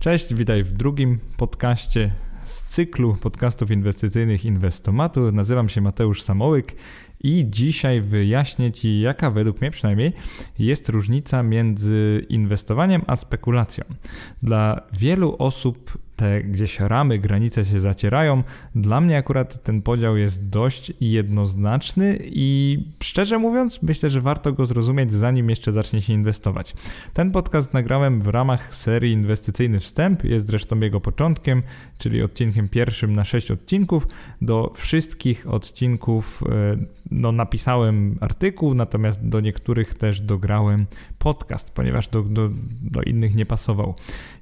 Cześć, witaj w drugim podcaście z cyklu podcastów inwestycyjnych Inwestomatu. Nazywam się Mateusz Samołyk i dzisiaj wyjaśnię Ci, jaka według mnie przynajmniej jest różnica między inwestowaniem a spekulacją. Dla wielu osób te gdzieś ramy, granice się zacierają. Dla mnie akurat ten podział jest dość jednoznaczny i szczerze mówiąc, myślę, że warto go zrozumieć, zanim jeszcze zacznie się inwestować. Ten podcast nagrałem w ramach serii Inwestycyjny Wstęp, jest zresztą jego początkiem, czyli odcinkiem pierwszym na sześć odcinków. Do wszystkich odcinków e, no, napisałem artykuł, natomiast do niektórych też dograłem podcast, ponieważ do, do, do innych nie pasował.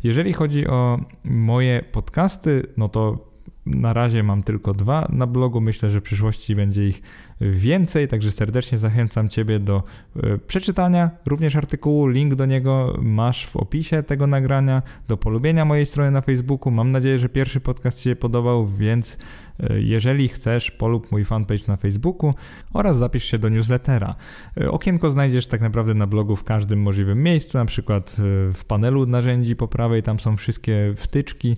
Jeżeli chodzi o moje podcasty, no to na razie mam tylko dwa na blogu. Myślę, że w przyszłości będzie ich więcej, także serdecznie zachęcam Ciebie do e, przeczytania również artykułu. Link do niego masz w opisie tego nagrania, do polubienia mojej strony na Facebooku. Mam nadzieję, że pierwszy podcast Ci się podobał, więc jeżeli chcesz, polub mój fanpage na Facebooku oraz zapisz się do newslettera. E, okienko znajdziesz tak naprawdę na blogu w każdym możliwym miejscu, na przykład w panelu narzędzi po prawej, tam są wszystkie wtyczki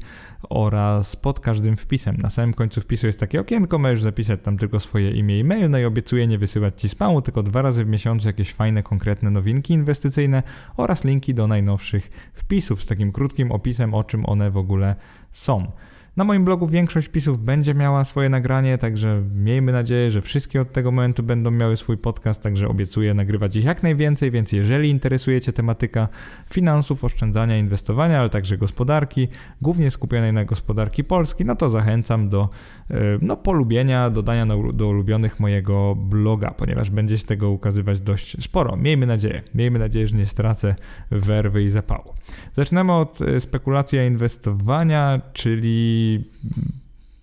oraz pod każdym wpisem. Na samym końcu wpisu jest takie okienko, możesz zapisać tam tylko swoje imię i mail, no i obiecuję nie wysyłać Ci spamu, tylko dwa razy w miesiącu jakieś fajne, konkretne nowinki inwestycyjne oraz linki do najnowszych wpisów z takim krótkim opisem, o czym one w ogóle są. Na moim blogu większość wpisów będzie miała swoje nagranie, także miejmy nadzieję, że wszystkie od tego momentu będą miały swój podcast, także obiecuję nagrywać ich jak najwięcej, więc jeżeli interesuje Cię tematyka finansów, oszczędzania, inwestowania, ale także gospodarki, głównie skupionej na gospodarki Polski, no to zachęcam do e, no, polubienia, dodania do ulubionych mojego bloga, ponieważ będzie się tego ukazywać dość sporo. Miejmy nadzieję, miejmy nadzieję, że nie stracę werwy i zapału. Zaczynamy od e, spekulacji inwestowania, czyli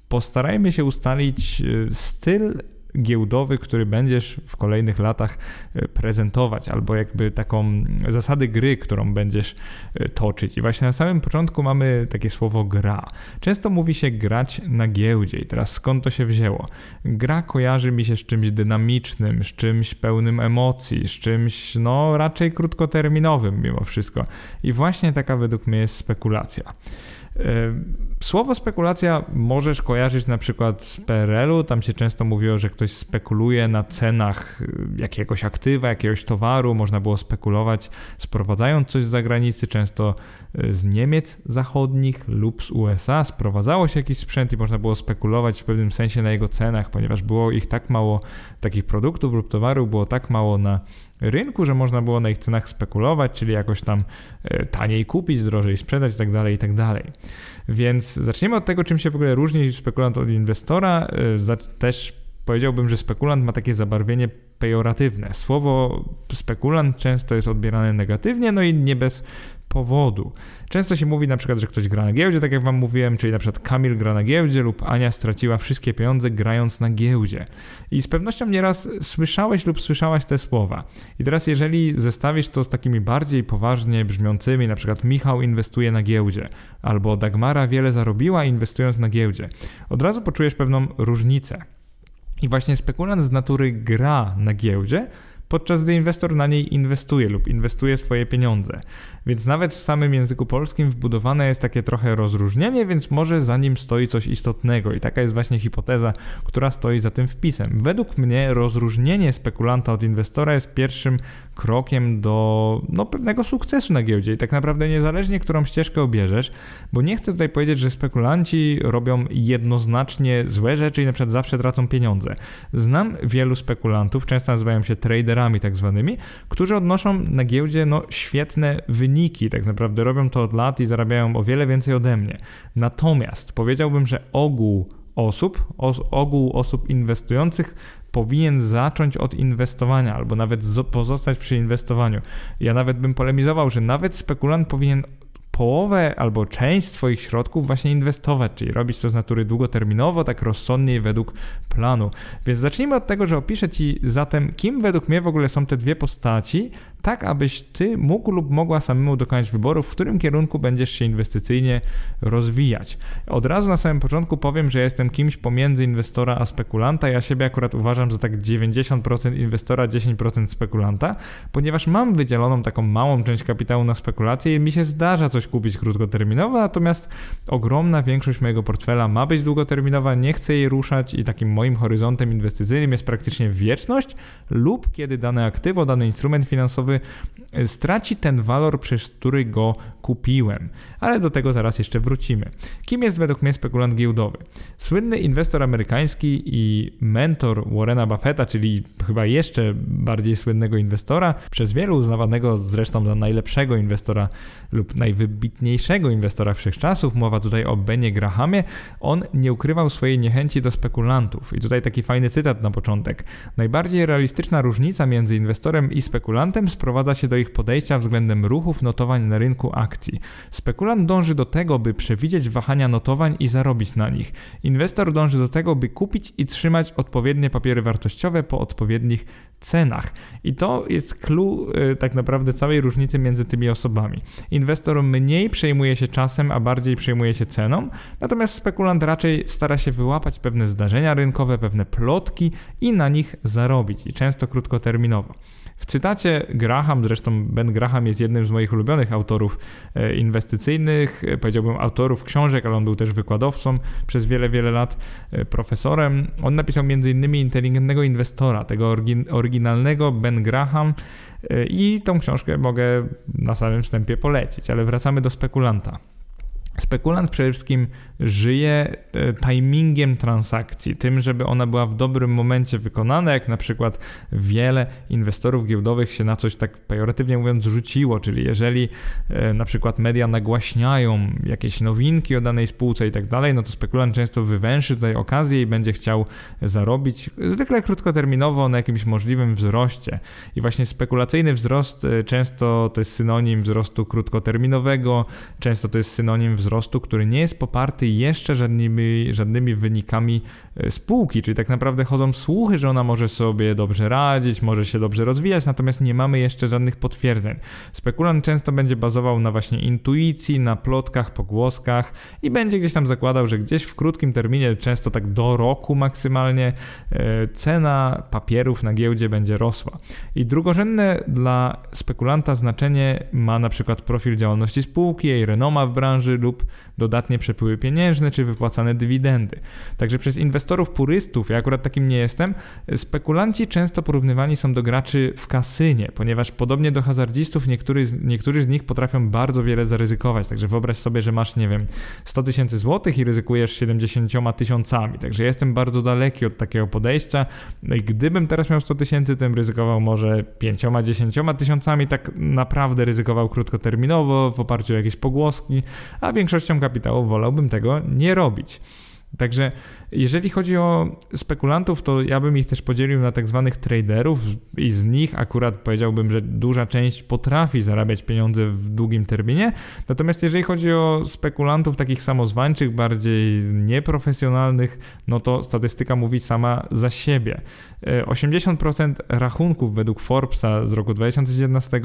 postarajmy się ustalić e, styl giełdowy, który będziesz w kolejnych latach e, prezentować, albo jakby taką zasady gry, którą będziesz e, toczyć. I właśnie na samym początku mamy takie słowo gra. Często mówi się grać na giełdzie i teraz skąd to się wzięło? Gra kojarzy mi się z czymś dynamicznym, z czymś pełnym emocji, z czymś no raczej krótkoterminowym mimo wszystko. I właśnie taka według mnie jest spekulacja. Słowo spekulacja możesz kojarzyć na przykład z PRL-u. Tam się często mówiło, że ktoś spekuluje na cenach y, jakiegoś aktywa, jakiegoś towaru. Można było spekulować sprowadzając coś z zagranicy, często y, z Niemiec zachodnich lub z USA. Sprowadzało się jakiś sprzęt i można było spekulować w pewnym sensie na jego cenach, ponieważ było ich tak mało, takich produktów lub towarów było tak mało na rynku, że można było na ich cenach spekulować, czyli jakoś tam e, taniej kupić, drożej sprzedać itd., tak itd. Tak Więc zaczniemy od tego, czym się w ogóle różni spekulant od inwestora. E, też powiedziałbym, że spekulant ma takie zabarwienie pejoratywne. Słowo spekulant często jest odbierane negatywnie, no i nie bez powodu. Często się mówi na przykład, że ktoś gra na giełdzie, tak jak wam mówiłem, czyli na przykład Kamil gra na giełdzie lub Ania straciła wszystkie pieniądze grając na giełdzie. I z pewnością nieraz słyszałeś lub słyszałaś te słowa. I teraz jeżeli zestawisz to z takimi bardziej poważnie brzmiącymi, na przykład Michał inwestuje na giełdzie, albo Dagmara wiele zarobiła inwestując na giełdzie, od razu poczujesz pewną różnicę. I właśnie spekulant z natury gra na giełdzie, podczas gdy inwestor na niej inwestuje lub inwestuje swoje pieniądze. Więc nawet w samym języku polskim wbudowane jest takie trochę rozróżnienie, więc może za nim stoi coś istotnego i taka jest właśnie hipoteza, która stoi za tym wpisem. Według mnie rozróżnienie spekulanta od inwestora jest pierwszym krokiem do no, pewnego sukcesu na giełdzie i tak naprawdę niezależnie, którą ścieżkę obierzesz, bo nie chcę tutaj powiedzieć, że spekulanci robią jednoznacznie złe rzeczy i na przykład zawsze tracą pieniądze. Znam wielu spekulantów, często nazywają się traderami tak zwanymi, którzy odnoszą na giełdzie no, świetne wyniki, tak naprawdę robią to od lat i zarabiają o wiele więcej ode mnie. Natomiast powiedziałbym, że ogół osób, os, ogół osób inwestujących powinien zacząć od inwestowania albo nawet pozostać przy inwestowaniu. Ja nawet bym polemizował, że nawet spekulant powinien połowę albo część swoich środków właśnie inwestować, czyli robić to z natury długoterminowo, tak rozsądnie według planu. Więc zacznijmy od tego, że opiszę Ci zatem, kim według mnie w ogóle są te dwie postaci, tak abyś ty mógł lub mogła samemu dokonać wyboru, w którym kierunku będziesz się inwestycyjnie rozwijać. Od razu na samym początku powiem, że jestem kimś pomiędzy inwestora a spekulanta. Ja siebie akurat uważam za tak 90% inwestora, 10% spekulanta, ponieważ mam wydzieloną taką małą część kapitału na spekulacje i mi się zdarza coś kupić krótkoterminowo, natomiast ogromna większość mojego portfela ma być długoterminowa, nie chcę jej ruszać i takim moim horyzontem inwestycyjnym jest praktycznie wieczność lub kiedy dane aktywo, dany instrument finansowy straci ten walor, przez który go kupiłem. Ale do tego zaraz jeszcze wrócimy. Kim jest według mnie spekulant giełdowy? Słynny inwestor amerykański i mentor Warrena Buffetta, czyli chyba jeszcze bardziej słynnego inwestora, przez wielu uznawanego zresztą za najlepszego inwestora lub najwybitniejszego inwestora wszechczasów, mowa tutaj o Benie Grahamie, on nie ukrywał swojej niechęci do spekulantów. I tutaj taki fajny cytat na początek. Najbardziej realistyczna różnica między inwestorem i spekulantem sprowadza się do ich podejścia względem ruchów notowań na rynku akcji. Spekulant dąży do tego, by przewidzieć wahania notowań i zarobić na nich. Inwestor dąży do tego, by kupić i trzymać odpowiednie papiery wartościowe po odpowiednich cenach. I to jest clue y, tak naprawdę całej różnicy między tymi osobami. Inwestor mniej przejmuje się czasem, a bardziej przejmuje się ceną, natomiast spekulant raczej stara się wyłapać pewne zdarzenia rynkowe, pewne plotki i na nich zarobić, i często krótkoterminowo. W cytacie Graham, zresztą Ben Graham jest jednym z moich ulubionych autorów e, inwestycyjnych, e, powiedziałbym autorów książek, ale on był też wykładowcą przez wiele, wiele lat, e, profesorem. On napisał m.in. Inteligentnego Inwestora, tego oryginalnego Ben Graham i tą książkę mogę na samym wstępie polecić, ale wracamy do spekulanta. Spekulant przede wszystkim żyje e, timingiem transakcji, tym, żeby ona była w dobrym momencie wykonana, jak na przykład wiele inwestorów giełdowych się na coś tak pejoratywnie mówiąc rzuciło, czyli jeżeli e, na przykład media nagłaśniają jakieś nowinki o danej spółce i tak dalej, no to spekulant często wywęszy tutaj okazję i będzie chciał zarobić, zwykle krótkoterminowo na jakimś możliwym wzroście. I właśnie spekulacyjny wzrost e, często to jest synonim wzrostu krótkoterminowego, często to jest synonim wzrostu wzrostu, który nie jest poparty jeszcze żadnymi, żadnymi wynikami e, spółki, czyli tak naprawdę chodzą słuchy, że ona może sobie dobrze radzić, może się dobrze rozwijać, natomiast nie mamy jeszcze żadnych potwierdzeń. Spekulant często będzie bazował na właśnie intuicji, na plotkach, pogłoskach i będzie gdzieś tam zakładał, że gdzieś w krótkim terminie, często tak do roku maksymalnie, e, cena papierów na giełdzie będzie rosła. I drugorzędne dla spekulanta znaczenie ma na przykład profil działalności spółki, jej renoma w branży lub lub dodatnie przepływy pieniężne, czy wypłacane dywidendy. Także przez inwestorów purystów, ja akurat takim nie jestem, spekulanci często porównywani są do graczy w kasynie, ponieważ podobnie do hazardzistów niektórzy, niektórzy z nich potrafią bardzo wiele zaryzykować. Także wyobraź sobie, że masz, nie wiem, 100 tysięcy złotych i ryzykujesz 70 tysiącami. Także ja jestem bardzo daleki od takiego podejścia. No i gdybym teraz miał 100 tysięcy, to bym ryzykował może 5-10 tysiącami, tak naprawdę ryzykował krótkoterminowo w oparciu o jakieś pogłoski, a większość większością kapitału wolałbym tego nie robić. Także jeżeli chodzi o spekulantów, to ja bym ich też podzielił na tak zwanych traderów i z nich akurat powiedziałbym, że duża część potrafi zarabiać pieniądze w długim terminie. Natomiast jeżeli chodzi o spekulantów takich samozwańczych, bardziej nieprofesjonalnych, no to statystyka mówi sama za siebie. 80% rachunków według Forbesa z roku 2017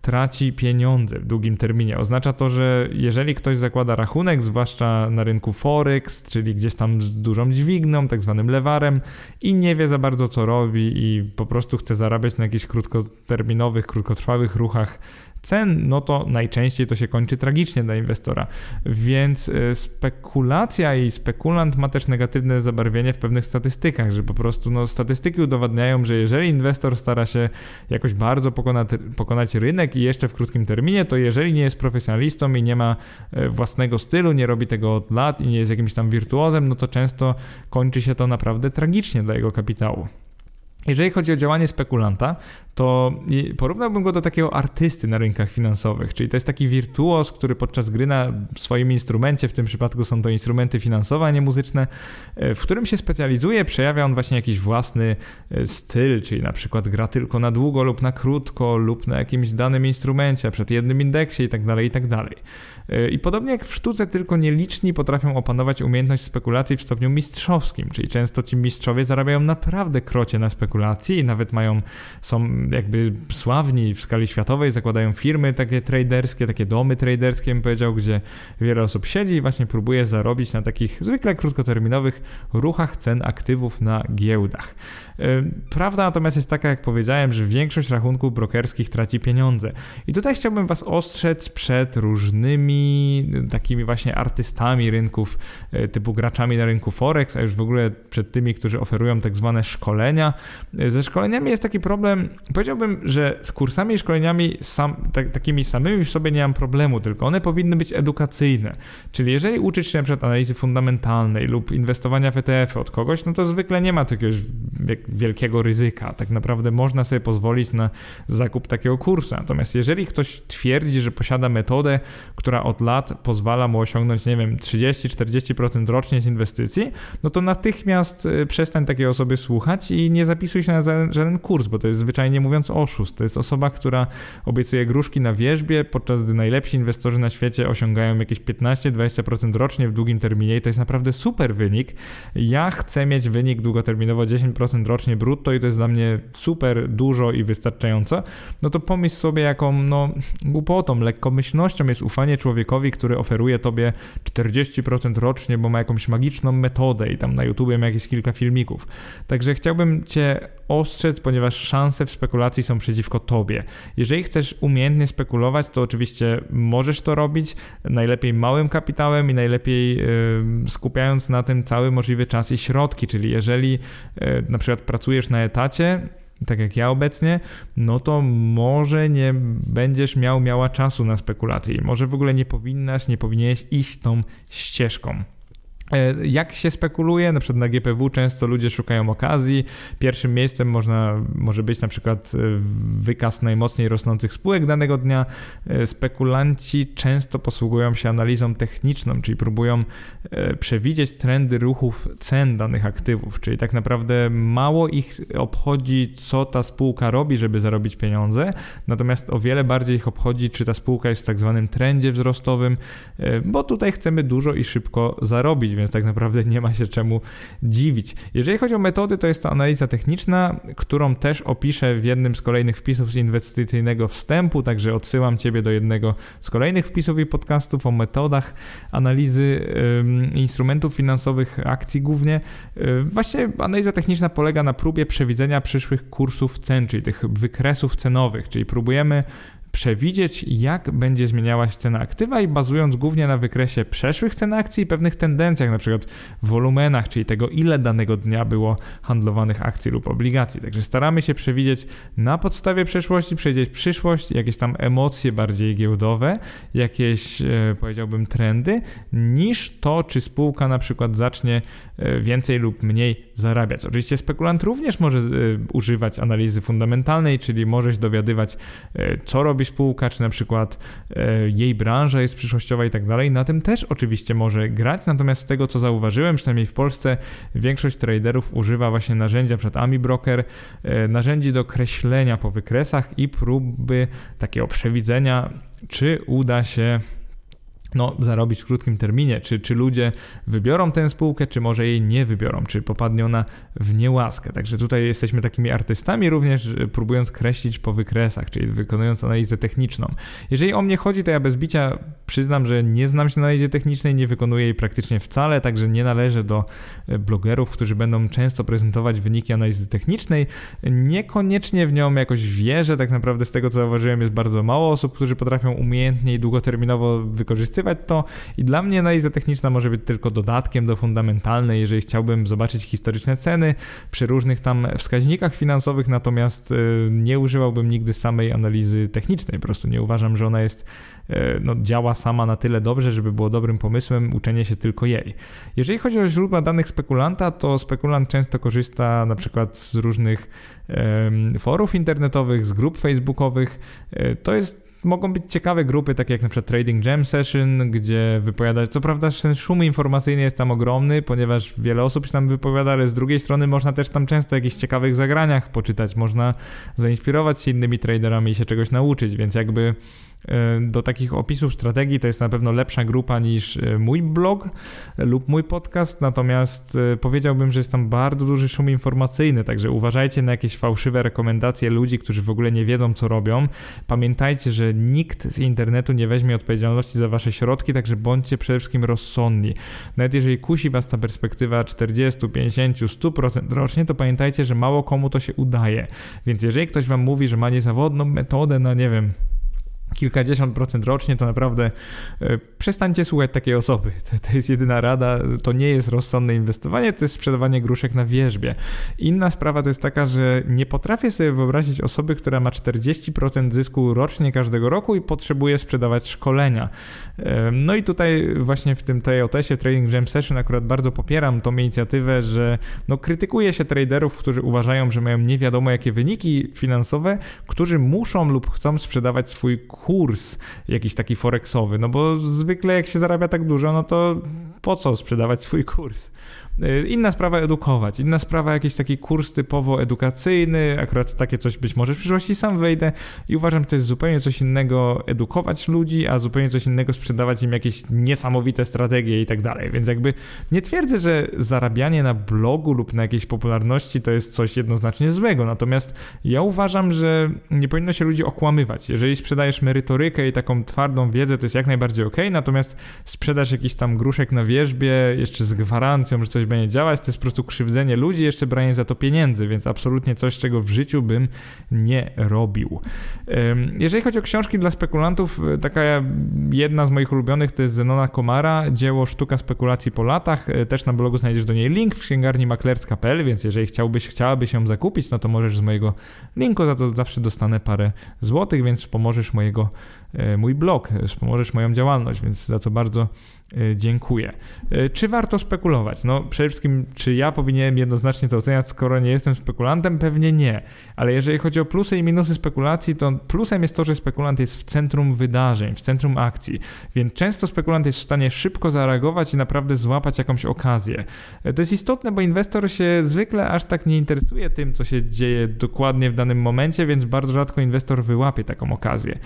traci pieniądze w długim terminie. Oznacza to, że jeżeli ktoś zakłada rachunek, zwłaszcza na rynku Forex, czyli gdzieś tam z dużą dźwigną, tak zwanym lewarem i nie wie za bardzo co robi i po prostu chce zarabiać na jakichś krótkoterminowych, krótkotrwałych ruchach cen, no to najczęściej to się kończy tragicznie dla inwestora. Więc e, spekulacja i spekulant ma też negatywne zabarwienie w pewnych statystykach, że po prostu no, statystyki udowadniają, że jeżeli inwestor stara się jakoś bardzo pokonać, pokonać rynek i jeszcze w krótkim terminie, to jeżeli nie jest profesjonalistą i nie ma e, własnego stylu, nie robi tego od lat i nie jest jakimś tam wirtuozem, no to często kończy się to naprawdę tragicznie dla jego kapitału. Jeżeli chodzi o działanie spekulanta, to porównałbym go do takiego artysty na rynkach finansowych, czyli to jest taki wirtuoz, który podczas gry na swoim instrumencie, w tym przypadku są to instrumenty finansowe, a nie muzyczne, e, w którym się specjalizuje, przejawia on właśnie jakiś własny e, styl, czyli na przykład gra tylko na długo lub na krótko lub na jakimś danym instrumencie, przed jednym indeksie itd., tak itd. Tak e, I podobnie jak w sztuce, tylko nieliczni potrafią opanować umiejętność spekulacji w stopniu mistrzowskim, czyli często ci mistrzowie zarabiają naprawdę krocie na spekulacjach spekulacji nawet mają, są jakby sławni w skali światowej, zakładają firmy takie traderskie, takie domy traderskie, bym powiedział, gdzie wiele osób siedzi i właśnie próbuje zarobić na takich zwykle krótkoterminowych ruchach cen aktywów na giełdach. Prawda natomiast jest taka, jak powiedziałem, że większość rachunków brokerskich traci pieniądze. I tutaj chciałbym Was ostrzec przed różnymi takimi właśnie artystami rynków, e, typu graczami na rynku Forex, a już w ogóle przed tymi, którzy oferują tak zwane szkolenia. Ze szkoleniami jest taki problem, powiedziałbym, że z kursami i szkoleniami sam, tak, takimi samymi w sobie nie mam problemu, tylko one powinny być edukacyjne. Czyli jeżeli uczyć się na przykład analizy fundamentalnej lub inwestowania w ETF od kogoś, no to zwykle nie ma jakiegoś wielkiego ryzyka. Tak naprawdę można sobie pozwolić na zakup takiego kursu. Natomiast jeżeli ktoś twierdzi, że posiada metodę, która od lat pozwala mu osiągnąć, nie wiem, 30-40% rocznie z inwestycji, no to natychmiast y, przestań takiej osoby słuchać i nie zapisuj się na żaden kurs, bo to jest zwyczajnie mówiąc oszust. To jest osoba, która obiecuje gruszki na wierzbie, podczas gdy najlepsi inwestorzy na świecie osiągają jakieś 15-20% rocznie w długim terminie i to jest naprawdę super wynik. Ja chcę mieć wynik długoterminowo 10% rocznie brutto i to jest dla mnie super dużo i wystarczająco, no to pomyśl sobie, jaką no, głupotą, lekkomyślnością jest ufanie człowiekowi, który oferuje tobie 40% rocznie, bo ma jakąś magiczną metodę i tam na YouTubie ma jakieś kilka filmików. Także chciałbym cię ostrzec, ponieważ szanse w spekulacji są przeciwko tobie. Jeżeli chcesz umiejętnie spekulować, to oczywiście możesz to robić, najlepiej małym kapitałem i najlepiej skupiając na tym cały możliwy czas i środki, czyli jeżeli yy, na przykład pracujesz na etacie, tak jak ja obecnie, no to może nie będziesz miał miała czasu na spekulacje. Może w ogóle nie powinnaś, nie powinieneś iść tą ścieżką. E, jak się spekuluje, na przykład na GPW często ludzie szukają okazji. Pierwszym miejscem można, może być na przykład e, wykaz najmocniej rosnących spółek danego dnia. E, spekulanci często posługują się analizą techniczną, czyli próbują przewidzieć trendy ruchów cen danych aktywów, czyli tak naprawdę mało ich obchodzi, co ta spółka robi, żeby zarobić pieniądze, natomiast o wiele bardziej ich obchodzi, czy ta spółka jest w tak zwanym trendzie wzrostowym, bo tutaj chcemy dużo i szybko zarobić więc tak naprawdę nie ma się czemu dziwić. Jeżeli chodzi o metody, to jest to analiza techniczna, którą też opiszę w jednym z kolejnych wpisów z inwestycyjnego wstępu, także odsyłam Ciebie do jednego z kolejnych wpisów i podcastów o metodach analizy instrumentów finansowych, akcji głównie. właśnie analiza techniczna polega na próbie przewidzenia przyszłych kursów cen, czyli tych wykresów cenowych, czyli próbujemy przewidzieć, jak będzie zmieniała się cena aktywa i bazując głównie na wykresie przeszłych cen akcji i pewnych tendencjach, na przykład wolumenach, czyli tego, ile danego dnia było handlowanych akcji lub obligacji. Także staramy się przewidzieć na podstawie przeszłości, przewidzieć przyszłość, jakieś tam emocje bardziej giełdowe, jakieś, e, powiedziałbym, trendy, niż to, czy spółka na przykład zacznie e, więcej lub mniej zarabiać. Oczywiście spekulant również może e, używać analizy fundamentalnej, czyli może się dowiadywać, co robi spółka, czy na przykład e, jej branża jest przyszłościowa i tak dalej. Na tym też oczywiście może grać, natomiast z tego co zauważyłem, przynajmniej w Polsce większość traderów używa właśnie narzędzia przed AMI Broker, e, narzędzi do kreślenia po wykresach i próby takiego przewidzenia, czy uda się no, zarobić w krótkim terminie, czy, czy ludzie wybiorą tę spółkę, czy może jej nie wybiorą, czy popadnie ona w niełaskę. Także tutaj jesteśmy takimi artystami również, próbując kreślić po wykresach, czyli wykonując analizę techniczną. Jeżeli o mnie chodzi, to ja bez bicia przyznam, że nie znam się na analizie technicznej, nie wykonuję jej praktycznie wcale, także nie należę do e, blogerów, którzy będą często prezentować wyniki analizy technicznej. Niekoniecznie w nią jakoś wierzę, tak naprawdę z tego co zauważyłem jest bardzo mało osób, którzy potrafią umiejętnie i długoterminowo wykorzystywać to i dla mnie analiza techniczna może być tylko dodatkiem do fundamentalnej, jeżeli chciałbym zobaczyć historyczne ceny przy różnych tam wskaźnikach finansowych, natomiast y, nie używałbym nigdy samej analizy technicznej, po prostu nie uważam, że ona jest, y, no, działa sama na tyle dobrze, żeby było dobrym pomysłem uczenie się tylko jej. Jeżeli chodzi o źródła danych spekulanta, to spekulant często korzysta na przykład z różnych forów internetowych, z grup facebookowych. Y, to jest mogą być ciekawe grupy, takie jak na przykład Trading Jam Session, gdzie wypowiadać, co prawda ten szum informacyjny jest tam ogromny, ponieważ wiele osób się tam wypowiada, ale z drugiej strony można też tam często o jakichś ciekawych zagraniach poczytać, można zainspirować się innymi traderami i się czegoś nauczyć, więc jakby do takich opisów strategii to jest na pewno lepsza grupa niż mój blog lub mój podcast, natomiast powiedziałbym, że jest tam bardzo duży szum informacyjny, także uważajcie na jakieś fałszywe rekomendacje ludzi, którzy w ogóle nie wiedzą, co robią. Pamiętajcie, że nikt z internetu nie weźmie odpowiedzialności za wasze środki, także bądźcie przede wszystkim rozsądni. Nawet jeżeli kusi was ta perspektywa 40, 50, 100% rocznie, to pamiętajcie, że mało komu to się udaje. Więc jeżeli ktoś wam mówi, że ma niezawodną metodę na, nie wiem, kilkadziesiąt procent rocznie, to naprawdę e, przestańcie słuchać takiej osoby. To, to, jest jedyna rada, to nie jest rozsądne inwestowanie, to jest sprzedawanie gruszek na wierzbie. Inna sprawa to jest taka, że nie potrafię sobie wyobrazić osoby, która ma 40% zysku rocznie każdego roku i potrzebuje sprzedawać szkolenia. E, no i tutaj właśnie w tym TOTS-ie, Trading Jam Session akurat bardzo popieram tą inicjatywę, że no krytykuje się traderów, którzy uważają, że mają nie wiadomo jakie wyniki finansowe, którzy muszą lub chcą sprzedawać swój kurs jakiś taki forexowy, no bo zwykle jak się zarabia tak dużo, no to po co sprzedawać swój kurs? Y, inna sprawa edukować, inna sprawa jakiś taki kurs typowo edukacyjny, akurat takie coś być może w przyszłości sam wejdę i uważam, że to jest zupełnie coś innego edukować ludzi, a zupełnie coś innego sprzedawać im jakieś niesamowite strategie i tak dalej. Więc jakby nie twierdzę, że zarabianie na blogu lub na jakiejś popularności to jest coś jednoznacznie złego, natomiast ja uważam, że nie powinno się ludzi okłamywać. Jeżeli sprzedajesz merytorykę i taką twardą wiedzę, to jest jak najbardziej ok, natomiast sprzedasz jakiś tam gruszek na wierzbie, jeszcze z gwarancją, że coś będzie działać, to jest po prostu krzywdzenie ludzi, jeszcze branie za to pieniędzy, więc absolutnie coś, czego w życiu bym nie robił. Jeżeli chodzi o książki dla spekulantów, e, taka jedna z moich ulubionych to jest Zenona Komara, dzieło Sztuka spekulacji po latach. E, też na blogu znajdziesz do niej link w księgarni maklerska.pl, więc jeżeli chciałbyś, chciałabyś ją zakupić, no to możesz z mojego linku, za to zawsze dostanę parę złotych, więc pomożesz mojego, e, mój blog, wspomożesz moją działalność, więc za co bardzo dziękuję. E, czy warto spekulować? No przede wszystkim, czy ja powinienem jednoznacznie to oceniać, skoro nie jestem spekulantem? Pewnie nie. Ale jeżeli chodzi o plusy i minusy spekulacji, to plusem jest to, że spekulant jest w centrum wydarzeń, w centrum akcji. Więc często spekulant jest w stanie szybko zareagować i naprawdę złapać jakąś okazję. E, to jest istotne, bo inwestor się zwykle aż tak nie interesuje tym, co się dzieje dokładnie w danym momencie, więc bardzo rzadko inwestor wyłapie taką okazję.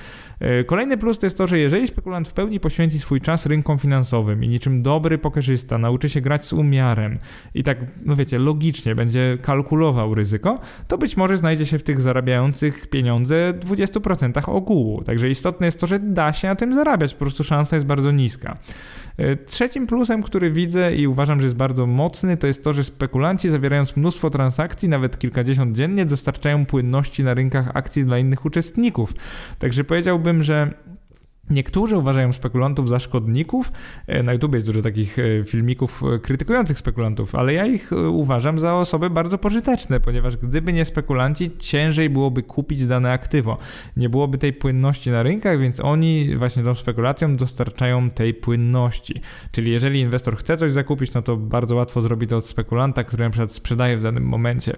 Kolejny plus to jest to, że jeżeli spekulant w pełni poświęci swój czas rynkom finansowym, finansowym i niczym dobry pokerzysta nauczy się grać z umiarem i tak, no wiecie, logicznie będzie kalkulował ryzyko, to być może znajdzie się w tych zarabiających pieniądze 20% ogółu. Także istotne jest to, że da się na tym zarabiać, po prostu szansa jest bardzo niska. E, trzecim plusem, który widzę i uważam, że jest bardzo mocny, to jest to, że spekulanci zawierając mnóstwo transakcji, nawet kilkadziesiąt dziennie, dostarczają płynności na rynkach akcji dla innych uczestników. Także powiedziałbym, że Niektórzy uważają spekulantów za szkodników. E, na YouTube jest dużo takich e, filmików e, krytykujących spekulantów, ale ja ich uważam za osoby bardzo pożyteczne, ponieważ gdyby nie spekulanci, ciężej byłoby kupić dane aktywo. Nie byłoby tej płynności na rynkach, więc oni właśnie tą spekulacją dostarczają tej płynności. Czyli jeżeli inwestor chce coś zakupić, no to bardzo łatwo zrobi to od spekulanta, który na przykład sprzedaje w danym momencie.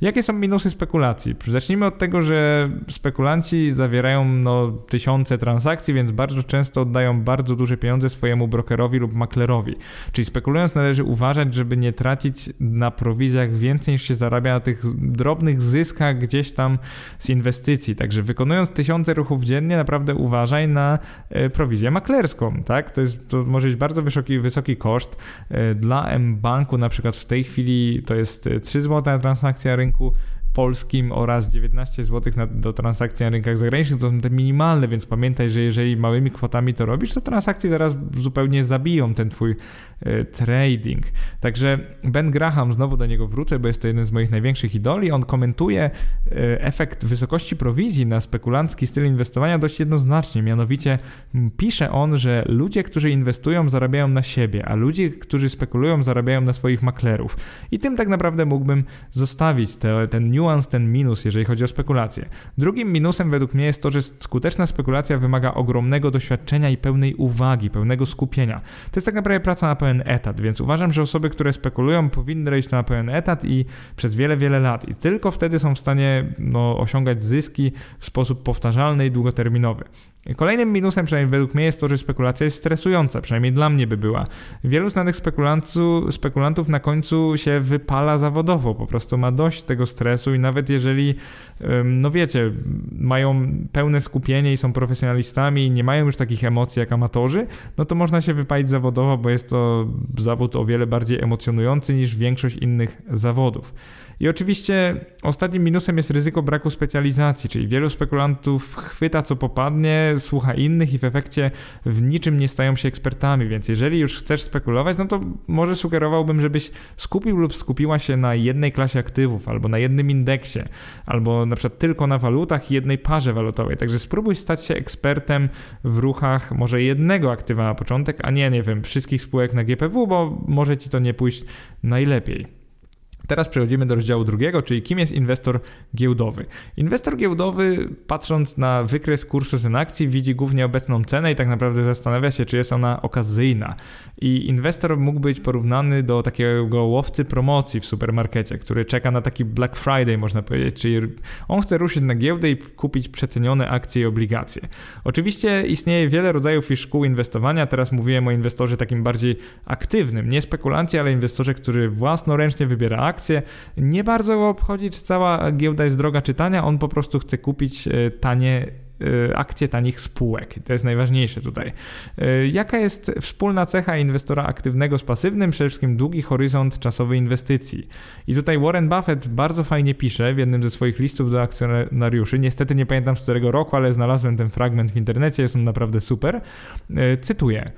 Jakie są minusy spekulacji? Zacznijmy od tego, że spekulanci zawierają no, tysiące transakcji, więc więc bardzo często oddają bardzo duże pieniądze swojemu brokerowi lub maklerowi. Czyli spekulując należy uważać, żeby nie tracić na prowizjach więcej niż się zarabia na tych drobnych zyskach gdzieś tam z inwestycji. Także wykonując tysiące ruchów dziennie, naprawdę uważaj na e, prowizję maklerską, tak? To, jest, to może być bardzo wysoki, wysoki koszt. E, dla M-Banku na przykład w tej chwili to jest 3 zł na transakcja rynku, polskim oraz 19 zł na, do transakcji na rynkach zagranicznych. To są te minimalne, więc pamiętaj, że jeżeli małymi kwotami to robisz, to transakcje zaraz zupełnie zabiją ten twój e, trading. Także Ben Graham, znowu do niego wrócę, bo jest to jeden z moich największych idoli. On komentuje e, efekt wysokości prowizji na spekulancki styl inwestowania dość jednoznacznie. Mianowicie pisze on, że ludzie, którzy inwestują, zarabiają na siebie, a ludzie, którzy spekulują, zarabiają na swoich maklerów. I tym tak naprawdę mógłbym zostawić te, ten new niuans, ten minus, jeżeli chodzi o spekulacje. Drugim minusem według mnie jest to, że skuteczna spekulacja wymaga ogromnego doświadczenia i pełnej uwagi, pełnego skupienia. To jest tak naprawdę praca na pełen etat, więc uważam, że osoby, które spekulują, powinny robić to na pełen etat i przez wiele, wiele lat. I tylko wtedy są w stanie no, osiągać zyski w sposób powtarzalny i długoterminowy. Kolejnym minusem, przynajmniej według mnie, jest to, że spekulacja jest stresująca, przynajmniej dla mnie by była. Wielu znanych spekulantów na końcu się wypala zawodowo, po prostu ma dość tego stresu i nawet jeżeli, no wiecie, mają pełne skupienie i są profesjonalistami i nie mają już takich emocji jak amatorzy, no to można się wypalić zawodowo, bo jest to zawód o wiele bardziej emocjonujący niż większość innych zawodów. I oczywiście ostatnim minusem jest ryzyko braku specjalizacji, czyli wielu spekulantów chwyta co popadnie, słucha innych i w efekcie w niczym nie stają się ekspertami, więc jeżeli już chcesz spekulować, no to może sugerowałbym, żebyś skupił lub skupiła się na jednej klasie aktywów, albo na jednym indeksie, albo na przykład tylko na walutach i jednej parze walutowej. Także spróbuj stać się ekspertem w ruchach może jednego aktywa na początek, a nie, nie wiem, wszystkich spółek na GPW, bo może ci to nie pójść najlepiej. Teraz przechodzimy do rozdziału drugiego, czyli kim jest inwestor giełdowy. Inwestor giełdowy, patrząc na wykres kursu cen akcji, widzi głównie obecną cenę i tak naprawdę zastanawia się, czy jest ona okazyjna. I inwestor mógł być porównany do takiego łowcy promocji w supermarkecie, który czeka na taki Black Friday, można powiedzieć, czyli on chce ruszyć na giełdę i kupić przecenione akcje i obligacje. Oczywiście istnieje wiele rodzajów i szkół inwestowania. Teraz mówiłem o inwestorze takim bardziej aktywnym, nie spekulancie, ale inwestorze, który własnoręcznie wybiera akcje Nie bardzo go obchodzi, czy cała giełda jest droga czytania, on po prostu chce kupić e, tanie e, akcje tanich spółek. To jest najważniejsze tutaj. E, jaka jest wspólna cecha inwestora aktywnego z pasywnym? Przede wszystkim długi horyzont czasowy inwestycji. I tutaj Warren Buffett bardzo fajnie pisze w jednym ze swoich listów do akcjonariuszy. Niestety nie pamiętam z którego roku, ale znalazłem ten fragment w internecie, jest on naprawdę super. Cytuję.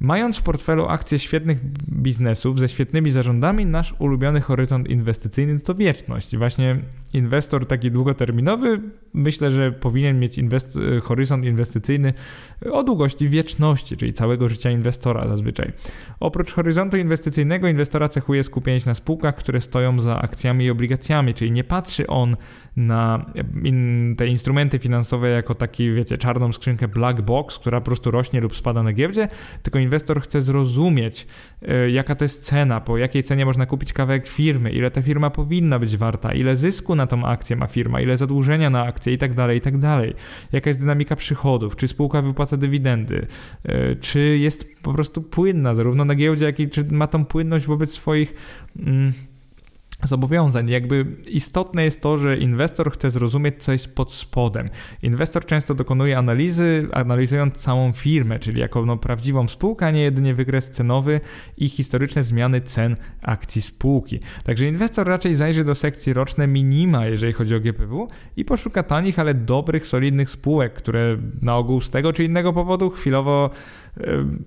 Mając w portfelu akcje świetnych biznesów ze świetnymi zarządami, nasz ulubiony horyzont inwestycyjny to wieczność. Właśnie inwestor taki długoterminowy myślę, że powinien mieć inwest horyzont inwestycyjny o długości wieczności, czyli całego życia inwestora zazwyczaj. Oprócz horyzontu inwestycyjnego inwestora cechuje skupienie się na spółkach, które stoją za akcjami i obligacjami, czyli nie patrzy on na in, te instrumenty finansowe jako taki, wiecie, czarną skrzynkę black box, która po prostu rośnie lub spada na giełdzie, tylko inwestor chce zrozumieć, y, jaka to jest cena, po jakiej cenie można kupić kawałek firmy, ile ta firma powinna być warta, ile zysku na tą akcję ma firma, ile zadłużenia na akcję i tak dalej, i tak. Jaka jest dynamika przychodów, czy spółka wypłaca dywidendy, y, czy jest po prostu płynna zarówno na giełdzie, jak i czy ma tą płynność wobec swoich... Mm, zobowiązań. Jakby istotne jest to, że inwestor chce zrozumieć, co jest pod spodem. Inwestor często dokonuje analizy, analizując całą firmę, czyli jako no, prawdziwą spółkę, a nie jedynie wykres cenowy i historyczne zmiany cen akcji spółki. Także inwestor raczej zajrzy do sekcji roczne minima, jeżeli chodzi o GPW i poszuka tanich, ale dobrych, solidnych spółek, które na ogół z tego czy innego powodu chwilowo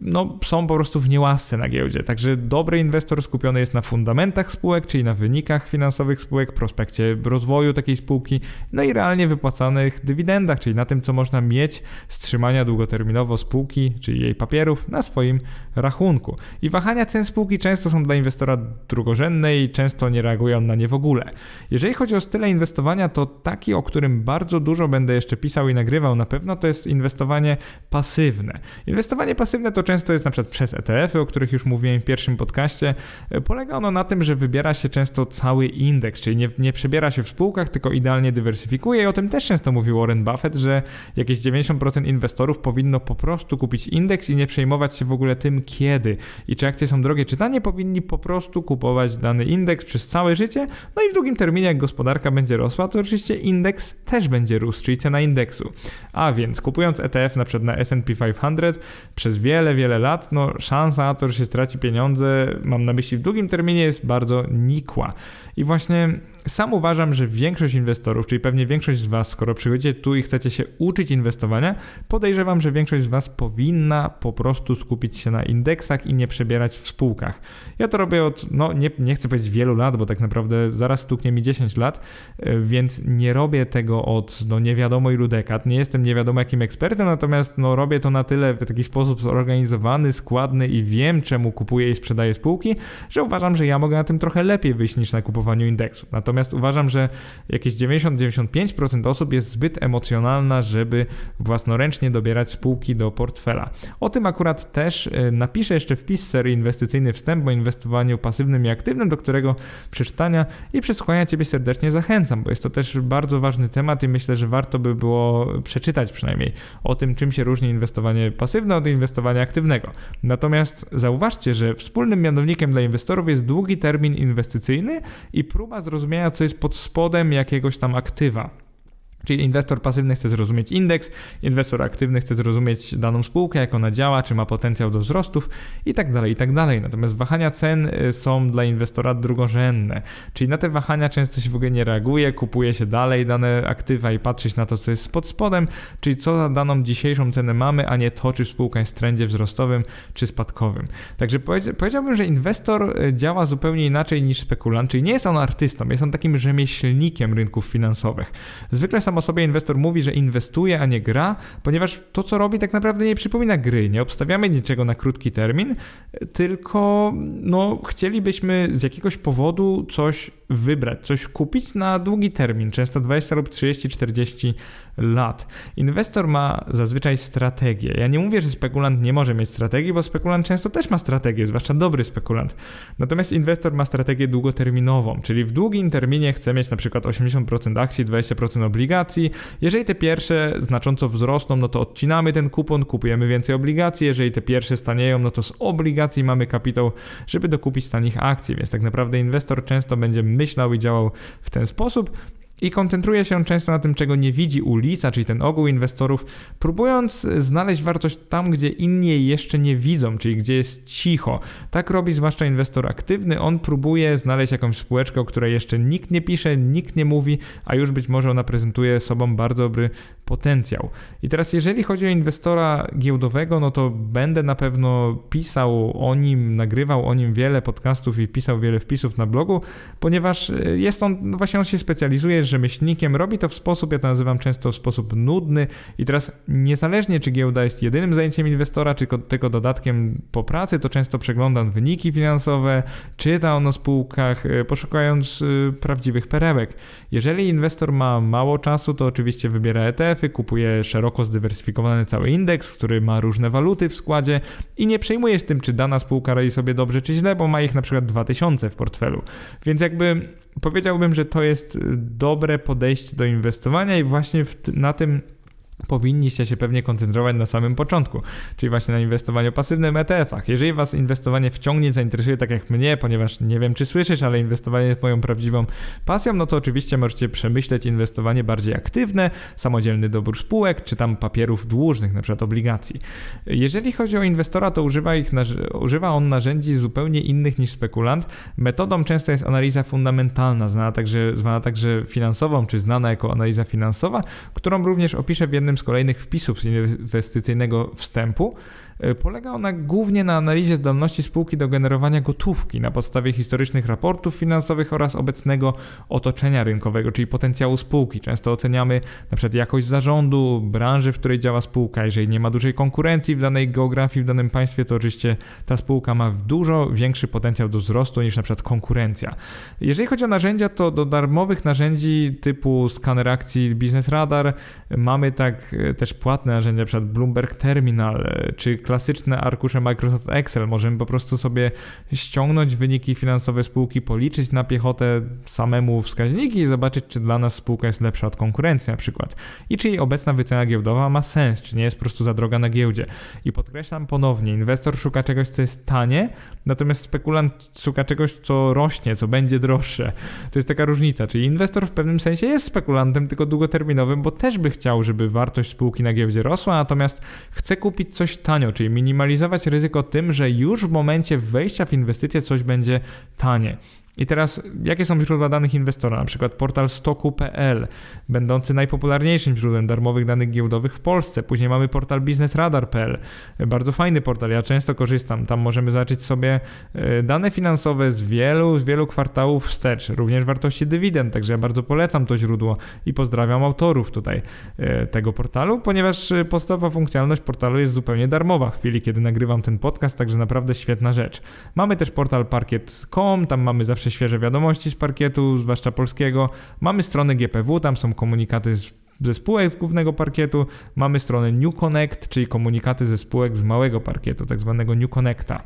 no, są po prostu w niełasce na giełdzie. Także dobry inwestor skupiony jest na fundamentach spółek, czyli na wynikach finansowych spółek, prospekcie rozwoju takiej spółki, no i realnie wypłacanych dywidendach, czyli na tym, co można mieć z trzymania długoterminowo spółki, czyli jej papierów, na swoim rachunku. I wahania cen spółki często są dla inwestora drugorzędne i często nie reagują na nie w ogóle. Jeżeli chodzi o style inwestowania, to taki, o którym bardzo dużo będę jeszcze pisał i nagrywał na pewno, to jest inwestowanie pasywne. Inwestowanie pasywne to często jest na przykład przez ETF-y, o których już mówiłem w pierwszym podcaście. E, polega ono na tym, że wybiera się często cały indeks, czyli nie, nie przebiera się w spółkach, tylko idealnie dywersyfikuje i o tym też często mówił Warren Buffett, że jakieś 90% inwestorów powinno po prostu kupić indeks i nie przejmować się w ogóle tym kiedy i czy akcje są drogie czy tanie, powinni po prostu kupować dany indeks przez całe życie, no i w drugim terminie jak gospodarka będzie rosła, to oczywiście indeks też będzie rósł, czyli cena indeksu. A więc kupując ETF na przykład na S&P 500 przez wiele, wiele lat, no szansa na to, że się straci pieniądze, mam na myśli w długim terminie, jest bardzo nikła. I właśnie sam uważam, że większość inwestorów, czyli pewnie większość z Was, skoro przychodzicie tu i chcecie się uczyć inwestowania, podejrzewam, że większość z Was powinna po prostu skupić się na indeksach i nie przebierać w spółkach. Ja to robię od, no nie, nie chcę powiedzieć wielu lat, bo tak naprawdę zaraz stuknie mi 10 lat, e, więc nie robię tego od no nie wiadomo ilu dekad, nie jestem nie wiadomo jakim ekspertem, natomiast no robię to na tyle w taki sposób zorganizowany, składny i wiem czemu kupuję i sprzedaję spółki, że uważam, że ja mogę na tym trochę lepiej wyjść niż na kupowaniu indeksu. Natomiast Natomiast uważam, że jakieś 90-95% osób jest zbyt emocjonalna, żeby własnoręcznie dobierać spółki do portfela. O tym akurat też y, napiszę jeszcze wpis serii inwestycyjny wstęp o inwestowaniu pasywnym i aktywnym, do którego przeczytania i przesłuchania Ciebie serdecznie zachęcam, bo jest to też bardzo ważny temat i myślę, że warto by było przeczytać przynajmniej o tym, czym się różni inwestowanie pasywne od inwestowania aktywnego. Natomiast zauważcie, że wspólnym mianownikiem dla inwestorów jest długi termin inwestycyjny i próba zrozumienia, co jest pod spodem jakiegoś tam aktywa. Czyli inwestor pasywny chce zrozumieć indeks, inwestor aktywny chce zrozumieć daną spółkę, jak ona działa, czy ma potencjał do wzrostów i tak dalej, i tak dalej. Natomiast wahania cen y, są dla inwestora drugorzędne, czyli na te wahania często się w ogóle nie reaguje, kupuje się dalej dane aktywa i patrzeć na to, co jest pod spodem, czyli co za daną dzisiejszą cenę mamy, a nie to, czy spółka jest w trendzie wzrostowym, czy spadkowym. Także powiedziałbym, że inwestor y, działa zupełnie inaczej niż spekulant, czyli nie jest on artystą, jest on takim rzemieślnikiem rynków finansowych. Zwykle sam sam o sobie inwestor mówi, że inwestuje, a nie gra, ponieważ to, co robi, tak naprawdę nie przypomina gry. Nie obstawiamy niczego na krótki termin, tylko no, chcielibyśmy z jakiegoś powodu coś wybrać, coś kupić na długi termin, często 20 lub 30, 40 lat. Inwestor ma zazwyczaj strategię. Ja nie mówię, że spekulant nie może mieć strategii, bo spekulant często też ma strategię, zwłaszcza dobry spekulant. Natomiast inwestor ma strategię długoterminową, czyli w długim terminie chce mieć na przykład 80% akcji, 20% obligacji. Jeżeli te pierwsze znacząco wzrosną, no to odcinamy ten kupon, kupujemy więcej obligacji. Jeżeli te pierwsze stanieją, no to z obligacji mamy kapitał, żeby dokupić tanich akcji, więc tak naprawdę inwestor często będzie myślał i działał w ten sposób i koncentruje się często na tym, czego nie widzi ulica, czyli ten ogół inwestorów, próbując znaleźć wartość tam, gdzie inni jej jeszcze nie widzą, czyli gdzie jest cicho. Tak robi zwłaszcza inwestor aktywny. On próbuje znaleźć jakąś spółeczkę, o której jeszcze nikt nie pisze, nikt nie mówi, a już być może ona prezentuje sobą bardzo dobry potencjał. I teraz, jeżeli chodzi o inwestora giełdowego, no to będę na pewno pisał o nim, nagrywał o nim wiele podcastów i pisał wiele wpisów na blogu, ponieważ jest on, no właśnie on się specjalizuje jest rzemieślnikiem, robi to w sposób, ja to nazywam często w sposób nudny i teraz niezależnie czy giełda jest jedynym zajęciem inwestora, czy tylko dodatkiem po pracy, to często przeglądam wyniki finansowe, czyta on o spółkach, e, poszukując e, prawdziwych perełek. Jeżeli inwestor ma mało czasu, to oczywiście wybiera ETF-y, kupuje szeroko zdywersyfikowany cały indeks, który ma różne waluty w składzie i nie przejmuje się tym, czy dana spółka radzi sobie dobrze czy źle, bo ma ich na przykład 2000 w portfelu. Więc jakby powiedziałbym, że to jest dobre podejście do inwestowania i właśnie na tym powinniście się pewnie koncentrować na samym początku, czyli właśnie na inwestowaniu pasywnym ETF-ach. Jeżeli Was inwestowanie wciągnie, zainteresuje tak jak mnie, ponieważ nie wiem czy słyszysz, ale inwestowanie jest moją prawdziwą pasją, no to oczywiście możecie przemyśleć inwestowanie bardziej aktywne, samodzielny dobór spółek, czy tam papierów dłużnych, na przykład obligacji. Jeżeli chodzi o inwestora, to używa, ich, używa on narzędzi zupełnie innych niż spekulant. Metodą często jest analiza fundamentalna, znana także, zwana także finansową, czy znana jako analiza finansowa, którą również opiszę w jednym jednym z kolejnych wpisów z inwestycyjnego wstępu. E, polega ona głównie na analizie zdolności spółki do generowania gotówki na podstawie historycznych raportów finansowych oraz obecnego otoczenia rynkowego, czyli potencjału spółki. Często oceniamy przykład jakość zarządu, branży, w której działa spółka. Jeżeli nie ma dużej konkurencji w danej geografii, w danym państwie, to oczywiście ta spółka ma dużo większy potencjał do wzrostu niż przykład konkurencja. Jeżeli chodzi o narzędzia, to do darmowych narzędzi typu skaner akcji Business Radar mamy tak e, też płatne narzędzia, np. Bloomberg Terminal e, czy klasyczne arkusze Microsoft Excel. Możemy po prostu sobie ściągnąć wyniki finansowe spółki, policzyć na piechotę samemu wskaźniki i zobaczyć, czy dla nas spółka jest lepsza od konkurencji na przykład. I czy jej obecna wycena giełdowa ma sens, czy nie jest po prostu za droga na giełdzie. I podkreślam ponownie, inwestor szuka czegoś, co jest tanie, natomiast spekulant szuka czegoś, co rośnie, co będzie droższe. To jest taka różnica, czyli inwestor w pewnym sensie jest spekulantem, tylko długoterminowym, bo też by chciał, żeby wartość spółki na giełdzie rosła, natomiast chce kupić coś tanio, czyli minimalizować ryzyko tym, że już w momencie wejścia w inwestycje coś będzie tanie. I teraz, jakie są źródła danych inwestora? Na przykład portal stoku.pl, będący najpopularniejszym źródłem darmowych danych giełdowych w Polsce. Później mamy portal biznesradar.pl, bardzo fajny portal, ja często korzystam. Tam możemy zobaczyć sobie e, dane finansowe z wielu, z wielu kwartałów wstecz, również wartości dywidend, także ja bardzo polecam to źródło i pozdrawiam autorów tutaj e, tego portalu, ponieważ e, podstawowa funkcjonalność portalu jest zupełnie darmowa w chwili, kiedy nagrywam ten podcast, także naprawdę świetna rzecz. Mamy też portal parkiet.com, tam mamy zawsze zawsze świeże wiadomości z parkietu, zwłaszcza polskiego. Mamy stronę GPW, tam są komunikaty z ze spółek z głównego parkietu. Mamy stronę New Connect, czyli komunikaty ze spółek z małego parkietu, tak zwanego New Connecta.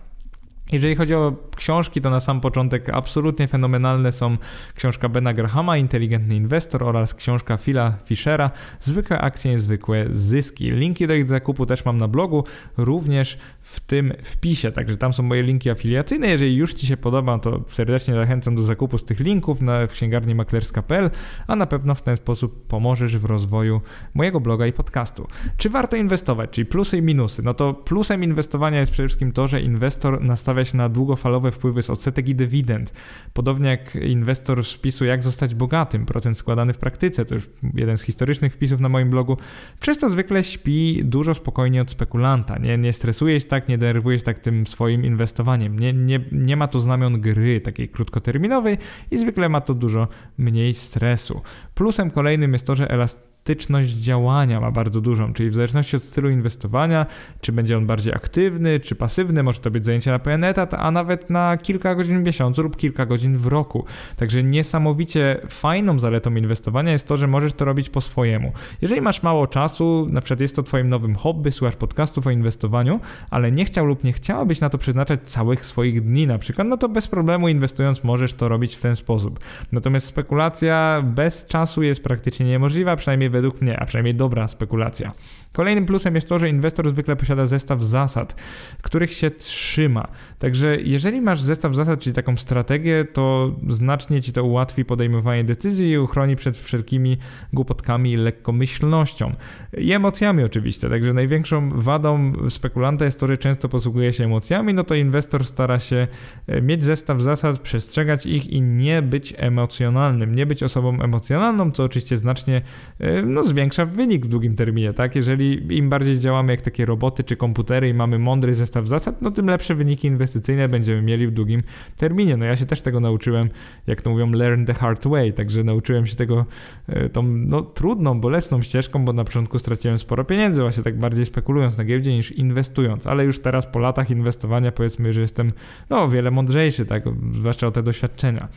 Jeżeli chodzi o Książki to na sam początek absolutnie fenomenalne są książka Bena Grahama, Inteligentny Inwestor oraz książka Phila Fishera, Zwykłe akcje, niezwykłe zyski. Linki do ich zakupu też mam na blogu, również w tym wpisie, także tam są moje linki afiliacyjne. Jeżeli już Ci się podoba, to serdecznie zachęcam do zakupu z tych linków na, w księgarni maklerska.pl, a na pewno w ten sposób pomożesz w rozwoju mojego bloga i podcastu. Czy warto inwestować, czyli plusy i minusy? No to plusem inwestowania jest przede wszystkim to, że inwestor nastawia się na długofalowe wpływy z odsetek i dywidend. Podobnie jak inwestor z wpisu Jak zostać bogatym, procent składany w praktyce, to już jeden z historycznych wpisów na moim blogu, przez to zwykle śpi dużo spokojniej od spekulanta. Nie, nie stresuje się tak, nie denerwuje się tak tym swoim inwestowaniem. Nie, nie, nie ma tu znamion gry takiej krótkoterminowej i zwykle ma to dużo mniej stresu. Plusem kolejnym jest to, że elastyczność elastyczność działania ma bardzo dużą, czyli w zależności od stylu inwestowania, czy będzie on bardziej aktywny, czy pasywny, może to być zajęcie na pełen etat, a nawet na kilka godzin w miesiącu lub kilka godzin w roku. Także niesamowicie fajną zaletą inwestowania jest to, że możesz to robić po swojemu. Jeżeli masz mało czasu, na przykład jest to twoim nowym hobby, słuchasz podcastów o inwestowaniu, ale nie chciał lub nie chciałabyś na to przeznaczać całych swoich dni na przykład, no to bez problemu inwestując możesz to robić w ten sposób. Natomiast spekulacja bez czasu jest praktycznie niemożliwa, przynajmniej według mnie, a przynajmniej dobra spekulacja. Kolejnym plusem jest to, że inwestor zwykle posiada zestaw zasad, których się trzyma. Także jeżeli masz zestaw zasad, czyli taką strategię, to znacznie ci to ułatwi podejmowanie decyzji i uchroni przed wszelkimi głupotkami i lekkomyślnością. I emocjami oczywiście. Także największą wadą spekulanta jest to, że często posługuje się emocjami, no to inwestor stara się e, mieć zestaw zasad, przestrzegać ich i nie być emocjonalnym, nie być osobą emocjonalną, co oczywiście znacznie e, no, zwiększa wynik w długim terminie, tak? Jeżeli im bardziej działamy jak takie roboty czy komputery i mamy mądry zestaw zasad, no tym lepsze wyniki inwestycyjne będziemy mieli w długim terminie. No ja się też tego nauczyłem, jak to mówią, learn the hard way, także nauczyłem się tego e, tą no, trudną, bolesną ścieżką, bo na początku straciłem sporo pieniędzy, właśnie tak bardziej spekulując na giełdzie niż inwestując, ale już teraz po latach inwestowania powiedzmy, że jestem no o wiele mądrzejszy, tak, zwłaszcza o te doświadczenia.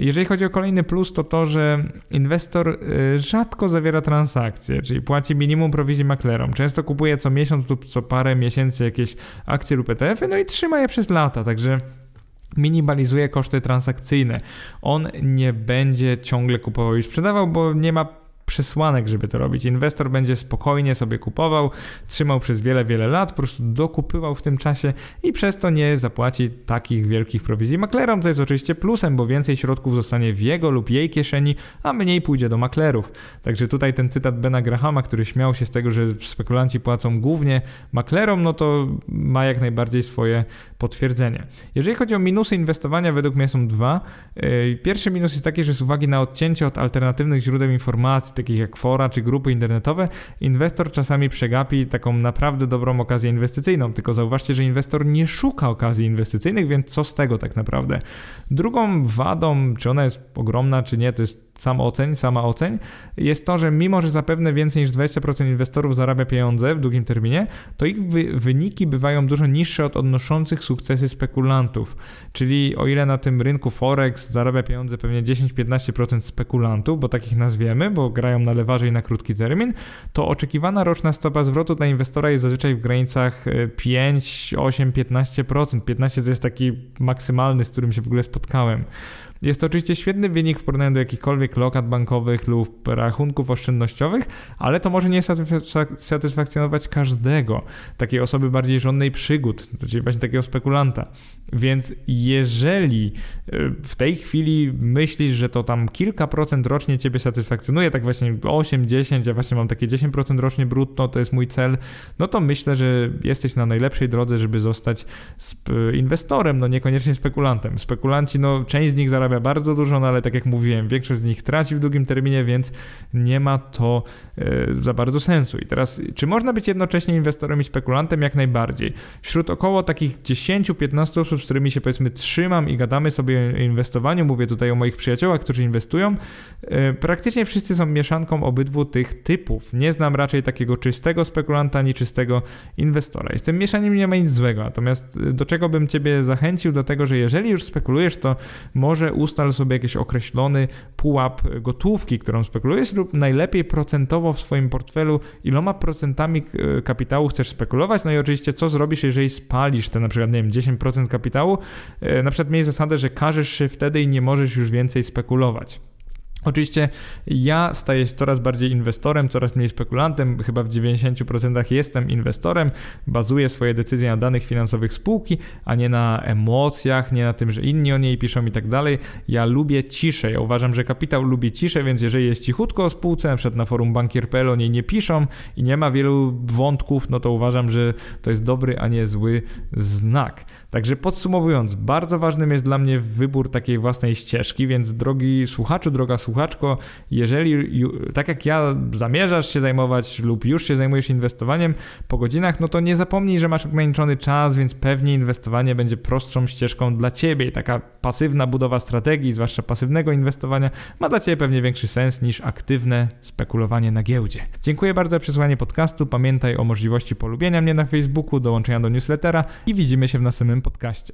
Jeżeli chodzi o kolejny plus, to to, że inwestor y, rzadko zawiera transakcje, czyli płaci minimum prowizji maklerom. Często kupuje co miesiąc lub co parę miesięcy jakieś akcje lub ETF-y, no i trzyma je przez lata, także minimalizuje koszty transakcyjne. On nie będzie ciągle kupował i sprzedawał, bo nie ma przesłanek, żeby to robić. Inwestor będzie spokojnie sobie kupował, trzymał przez wiele, wiele lat, po prostu dokupywał w tym czasie i przez to nie zapłaci takich wielkich prowizji maklerom, co jest oczywiście plusem, bo więcej środków zostanie w jego lub jej kieszeni, a mniej pójdzie do maklerów. Także tutaj ten cytat Bena Grahama, który śmiał się z tego, że spekulanci płacą głównie maklerom, no to ma jak najbardziej swoje potwierdzenie. Jeżeli chodzi o minusy inwestowania, według mnie są dwa. Yy, pierwszy minus jest taki, że z uwagi na odcięcie od alternatywnych źródeł informacji, takich jak fora czy grupy internetowe, inwestor czasami przegapi taką naprawdę dobrą okazję inwestycyjną. Tylko zauważcie, że inwestor nie szuka okazji inwestycyjnych, więc co z tego tak naprawdę? Drugą wadą, czy ona jest ogromna, czy nie, to jest sam oceń, sama oceń, jest to, że mimo, że zapewne więcej niż 20% inwestorów zarabia pieniądze w długim terminie, to ich wy wyniki bywają dużo niższe od odnoszących sukcesy spekulantów. Czyli o ile na tym rynku Forex zarabia pieniądze pewnie 10-15% spekulantów, bo takich nazwiemy, bo grają na lewarze i na krótki termin, to oczekiwana roczna stopa zwrotu dla inwestora jest zazwyczaj w granicach 5, 8, 15%. 15 to jest taki maksymalny, z którym się w ogóle spotkałem. Jest to oczywiście świetny wynik w porównaniu do jakichkolwiek lokat bankowych lub rachunków oszczędnościowych, ale to może nie satysfakcjonować każdego, takiej osoby bardziej żądnej przygód, czyli właśnie takiego spekulanta. Więc jeżeli e, w tej chwili myślisz, że to tam kilka procent rocznie ciebie satysfakcjonuje, tak właśnie 8, 10, ja właśnie mam takie 10% rocznie brutto, to jest mój cel, no to myślę, że jesteś na najlepszej drodze, żeby zostać inwestorem, no niekoniecznie spekulantem. Spekulanci, no część z nich zarabia bardzo dużo, no ale tak jak mówiłem, większość z nich traci w długim terminie, więc nie ma to e, za bardzo sensu. I teraz, czy można być jednocześnie inwestorem i spekulantem? Jak najbardziej. Wśród około takich 10-15 osób, z którymi się powiedzmy trzymam i gadamy sobie o inwestowaniu, mówię tutaj o moich przyjaciołach, którzy inwestują, e, praktycznie wszyscy są mieszanką obydwu tych typów. Nie znam raczej takiego czystego spekulanta ani czystego inwestora. Jestem mieszaniem nie ma nic złego, natomiast e, do czego bym Ciebie zachęcił? Do tego, że jeżeli już spekulujesz, to może ustal sobie jakiś określony pułap gotówki, którą spekulujesz lub najlepiej procentowo w swoim portfelu, iloma procentami e, kapitału chcesz spekulować, no i oczywiście co zrobisz, jeżeli spalisz te na przykład, nie wiem, 10% kapitału e, na przykład miej zasadę, że każesz się wtedy i nie możesz już więcej spekulować. Oczywiście ja staję się coraz bardziej inwestorem, coraz mniej spekulantem, chyba w 90% jestem inwestorem, bazuję swoje decyzje na danych finansowych spółki, a nie na emocjach, nie na tym, że inni o niej piszą i tak dalej. Ja lubię ciszę, ja uważam, że kapitał lubi ciszę, więc jeżeli jest cichutko o spółce, na przykład na forum bankier.pl o niej nie piszą i nie ma wielu wątków, no to uważam, że to jest dobry, a nie zły znak. Także podsumowując, bardzo ważnym jest dla mnie wybór takiej własnej ścieżki, więc drogi słuchaczu, droga słuchaczko, jeżeli tak jak ja zamierzasz się zajmować lub już się zajmujesz inwestowaniem po godzinach, no to nie zapomnij, że masz ograniczony czas, więc pewnie inwestowanie będzie prostszą ścieżką dla ciebie i taka pasywna budowa strategii, zwłaszcza pasywnego inwestowania, ma dla ciebie pewnie większy sens niż aktywne spekulowanie na giełdzie. Dziękuję bardzo za przesłanie podcastu. Pamiętaj o możliwości polubienia mnie na Facebooku, dołączenia do newslettera i widzimy się w następnym podcaście.